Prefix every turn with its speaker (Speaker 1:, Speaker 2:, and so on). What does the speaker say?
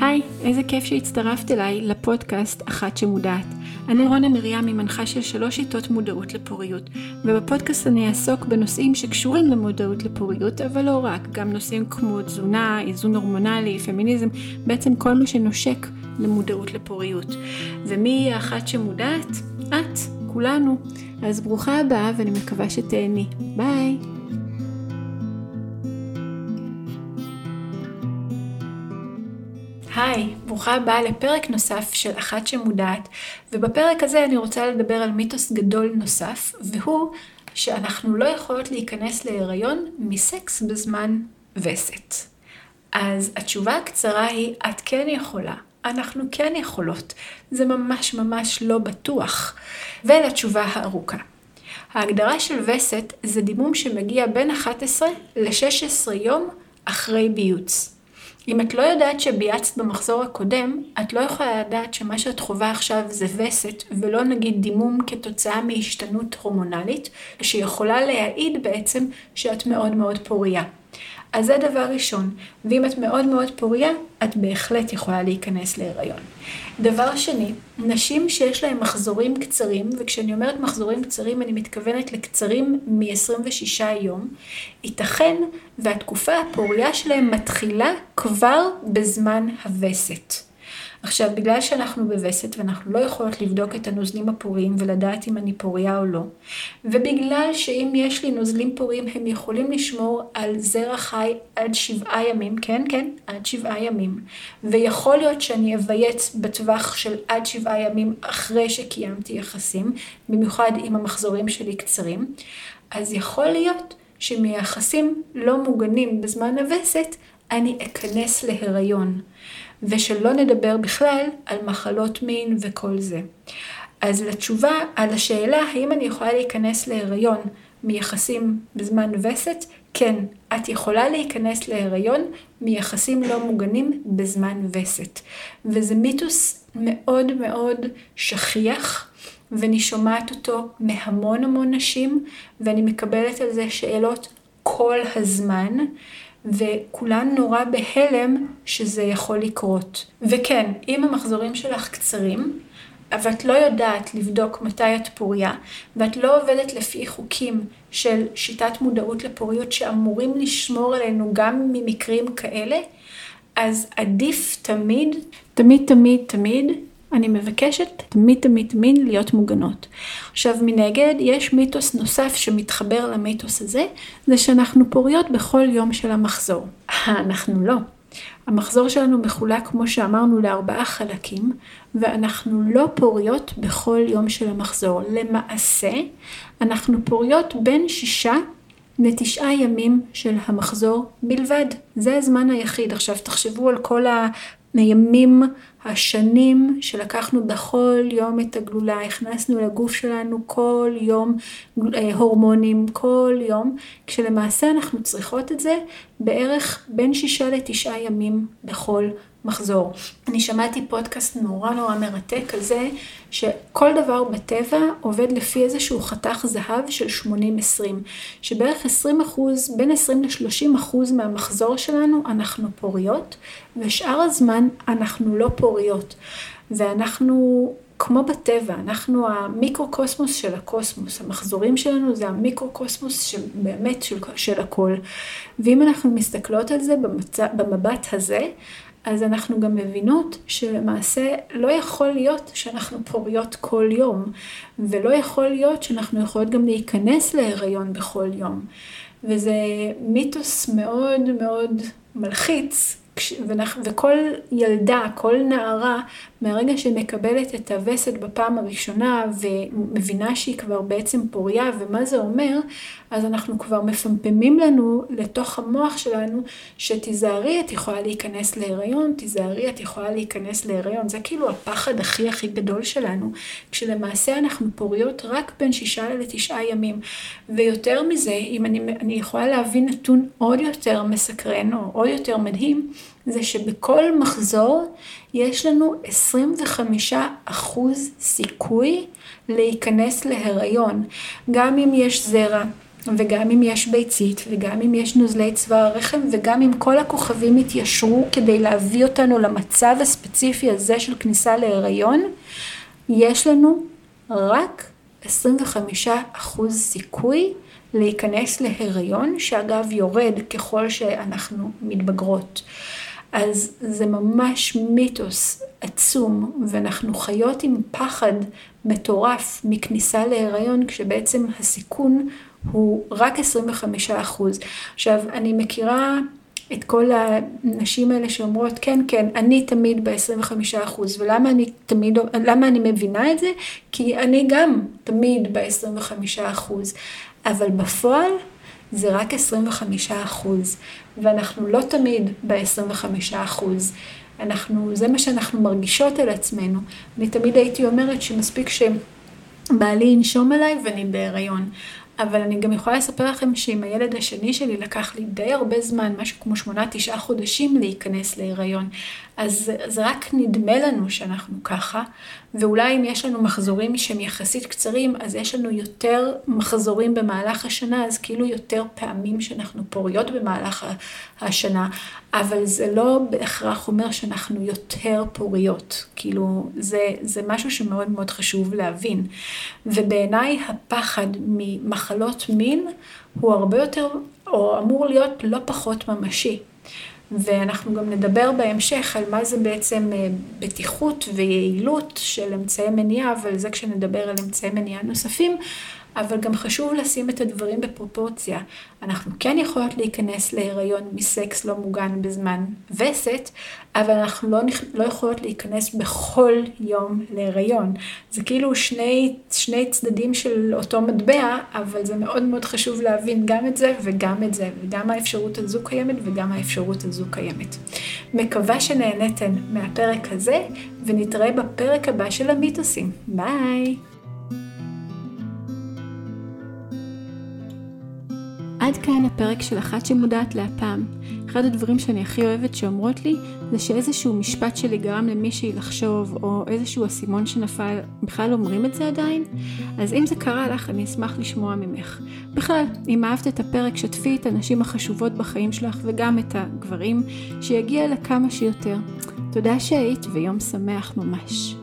Speaker 1: היי, איזה כיף שהצטרפת אליי לפודקאסט אחת שמודעת. אני רונה מרים, היא מנחה של שלוש שיטות מודעות לפוריות, ובפודקאסט אני אעסוק בנושאים שקשורים למודעות לפוריות, אבל לא רק, גם נושאים כמו תזונה, איזון הורמונלי, פמיניזם, בעצם כל מה שנושק למודעות לפוריות. ומי האחת שמודעת? את, כולנו. אז ברוכה הבאה ואני מקווה שתהני. ביי. היי, ברוכה הבאה לפרק נוסף של אחת שמודעת, ובפרק הזה אני רוצה לדבר על מיתוס גדול נוסף, והוא שאנחנו לא יכולות להיכנס להיריון מסקס בזמן וסת. אז התשובה הקצרה היא, את כן יכולה. אנחנו כן יכולות. זה ממש ממש לא בטוח. ולתשובה הארוכה. ההגדרה של וסת זה דימום שמגיע בין 11 ל-16 יום אחרי ביוץ. אם את לא יודעת שביאצת במחזור הקודם, את לא יכולה לדעת שמה שאת חווה עכשיו זה וסת, ולא נגיד דימום כתוצאה מהשתנות הורמונלית, שיכולה להעיד בעצם שאת מאוד מאוד פוריה. אז זה דבר ראשון, ואם את מאוד מאוד פוריה, את בהחלט יכולה להיכנס להיריון. דבר שני, נשים שיש להן מחזורים קצרים, וכשאני אומרת מחזורים קצרים אני מתכוונת לקצרים מ-26 יום, ייתכן והתקופה הפוריה שלהן מתחילה כבר בזמן הווסת. עכשיו, בגלל שאנחנו בווסת ואנחנו לא יכולות לבדוק את הנוזלים הפוריים ולדעת אם אני פוריה או לא, ובגלל שאם יש לי נוזלים פוריים הם יכולים לשמור על זרע חי עד שבעה ימים, כן, כן, עד שבעה ימים, ויכול להיות שאני אבייץ בטווח של עד שבעה ימים אחרי שקיימתי יחסים, במיוחד אם המחזורים שלי קצרים, אז יכול להיות שמיחסים לא מוגנים בזמן הווסת, אני אכנס להיריון. ושלא נדבר בכלל על מחלות מין וכל זה. אז לתשובה על השאלה האם אני יכולה להיכנס להיריון מיחסים בזמן וסת, כן, את יכולה להיכנס להיריון מיחסים לא מוגנים בזמן וסת. וזה מיתוס מאוד מאוד שכיח, ואני שומעת אותו מהמון המון נשים, ואני מקבלת על זה שאלות כל הזמן. וכולן נורא בהלם שזה יכול לקרות. וכן, אם המחזורים שלך קצרים, אבל את לא יודעת לבדוק מתי את פוריה, ואת לא עובדת לפי חוקים של שיטת מודעות לפוריות שאמורים לשמור עלינו גם ממקרים כאלה, אז עדיף תמיד, תמיד תמיד תמיד, אני מבקשת תמיד תמיד תמיד להיות מוגנות. עכשיו מנגד, יש מיתוס נוסף שמתחבר למיתוס הזה, זה שאנחנו פוריות בכל יום של המחזור. אנחנו לא. המחזור שלנו מחולק, כמו שאמרנו, לארבעה חלקים, ואנחנו לא פוריות בכל יום של המחזור. למעשה, אנחנו פוריות בין שישה לתשעה ימים של המחזור בלבד. זה הזמן היחיד. עכשיו תחשבו על כל הימים השנים שלקחנו בכל יום את הגלולה, הכנסנו לגוף שלנו כל יום אה, הורמונים, כל יום, כשלמעשה אנחנו צריכות את זה בערך בין שישה לתשעה ימים בכל מחזור. אני שמעתי פודקאסט נורא נורא מרתק על זה שכל דבר בטבע עובד לפי איזשהו חתך זהב של 80-20, שבערך 20 אחוז, בין 20 ל-30 אחוז מהמחזור שלנו אנחנו פוריות, ושאר הזמן אנחנו לא פוריות. ואנחנו כמו בטבע, אנחנו המיקרוקוסמוס של הקוסמוס, המחזורים שלנו זה המיקרוקוסמוס של, באמת של, של הכל. ואם אנחנו מסתכלות על זה במצ... במבט הזה, אז אנחנו גם מבינות שלמעשה לא יכול להיות שאנחנו פוריות כל יום, ולא יכול להיות שאנחנו יכולות גם להיכנס להיריון בכל יום. וזה מיתוס מאוד מאוד מלחיץ, וכל ילדה, כל נערה, מהרגע שמקבלת את הווסת בפעם הראשונה ומבינה שהיא כבר בעצם פוריה ומה זה אומר, אז אנחנו כבר מפמפמים לנו לתוך המוח שלנו שתיזהרי את יכולה להיכנס להיריון, תיזהרי את יכולה להיכנס להיריון. זה כאילו הפחד הכי הכי גדול שלנו, כשלמעשה אנחנו פוריות רק בין שישה לתשעה ימים. ויותר מזה, אם אני, אני יכולה להביא נתון עוד יותר מסקרן או עוד יותר מדהים, זה שבכל מחזור יש לנו 25% סיכוי להיכנס להיריון. גם אם יש זרע, וגם אם יש ביצית, וגם אם יש נוזלי צוואר הרחם, וגם אם כל הכוכבים יתיישרו כדי להביא אותנו למצב הספציפי הזה של כניסה להיריון, יש לנו רק 25% סיכוי להיכנס להיריון, שאגב יורד ככל שאנחנו מתבגרות. אז זה ממש מיתוס עצום, ואנחנו חיות עם פחד מטורף מכניסה להיריון, כשבעצם הסיכון הוא רק 25 אחוז. עכשיו, אני מכירה את כל הנשים האלה שאומרות, כן, כן, אני תמיד ב-25 אחוז, ולמה אני תמיד, למה אני מבינה את זה? כי אני גם תמיד ב-25 אחוז, אבל בפועל זה רק 25 אחוז, ואנחנו לא תמיד ב-25 אחוז. אנחנו, זה מה שאנחנו מרגישות על עצמנו. אני תמיד הייתי אומרת שמספיק שבעלי ינשום עליי ואני בהיריון. אבל אני גם יכולה לספר לכם שעם הילד השני שלי לקח לי די הרבה זמן, משהו כמו שמונה, תשעה חודשים להיכנס להיריון. אז זה רק נדמה לנו שאנחנו ככה, ואולי אם יש לנו מחזורים שהם יחסית קצרים, אז יש לנו יותר מחזורים במהלך השנה, אז כאילו יותר פעמים שאנחנו פוריות במהלך השנה, אבל זה לא בהכרח אומר שאנחנו יותר פוריות. כאילו, זה, זה משהו שמאוד מאוד חשוב להבין. ובעיניי הפחד ממחלות מין הוא הרבה יותר, או אמור להיות לא פחות ממשי. ואנחנו גם נדבר בהמשך על מה זה בעצם אה, בטיחות ויעילות של אמצעי מניעה, אבל זה כשנדבר על אמצעי מניעה נוספים. אבל גם חשוב לשים את הדברים בפרופורציה. אנחנו כן יכולות להיכנס להיריון מסקס לא מוגן בזמן וסת, אבל אנחנו לא, לא יכולות להיכנס בכל יום להיריון. זה כאילו שני, שני צדדים של אותו מטבע, אבל זה מאוד מאוד חשוב להבין גם את זה וגם את זה, וגם האפשרות הזו קיימת וגם האפשרות הזו קיימת. מקווה שנהנתן מהפרק הזה, ונתראה בפרק הבא של המיתוסים. ביי! עד כאן הפרק של אחת שמודעת להפעם. אחד הדברים שאני הכי אוהבת שאומרות לי, זה שאיזשהו משפט שלי גרם למישהי לחשוב, או איזשהו אסימון שנפל, בכלל אומרים את זה עדיין? אז אם זה קרה לך, אני אשמח לשמוע ממך. בכלל, אם אהבת את הפרק, שתפי את הנשים החשובות בחיים שלך, וגם את הגברים, שיגיע לכמה שיותר. תודה שהיית, ויום שמח ממש.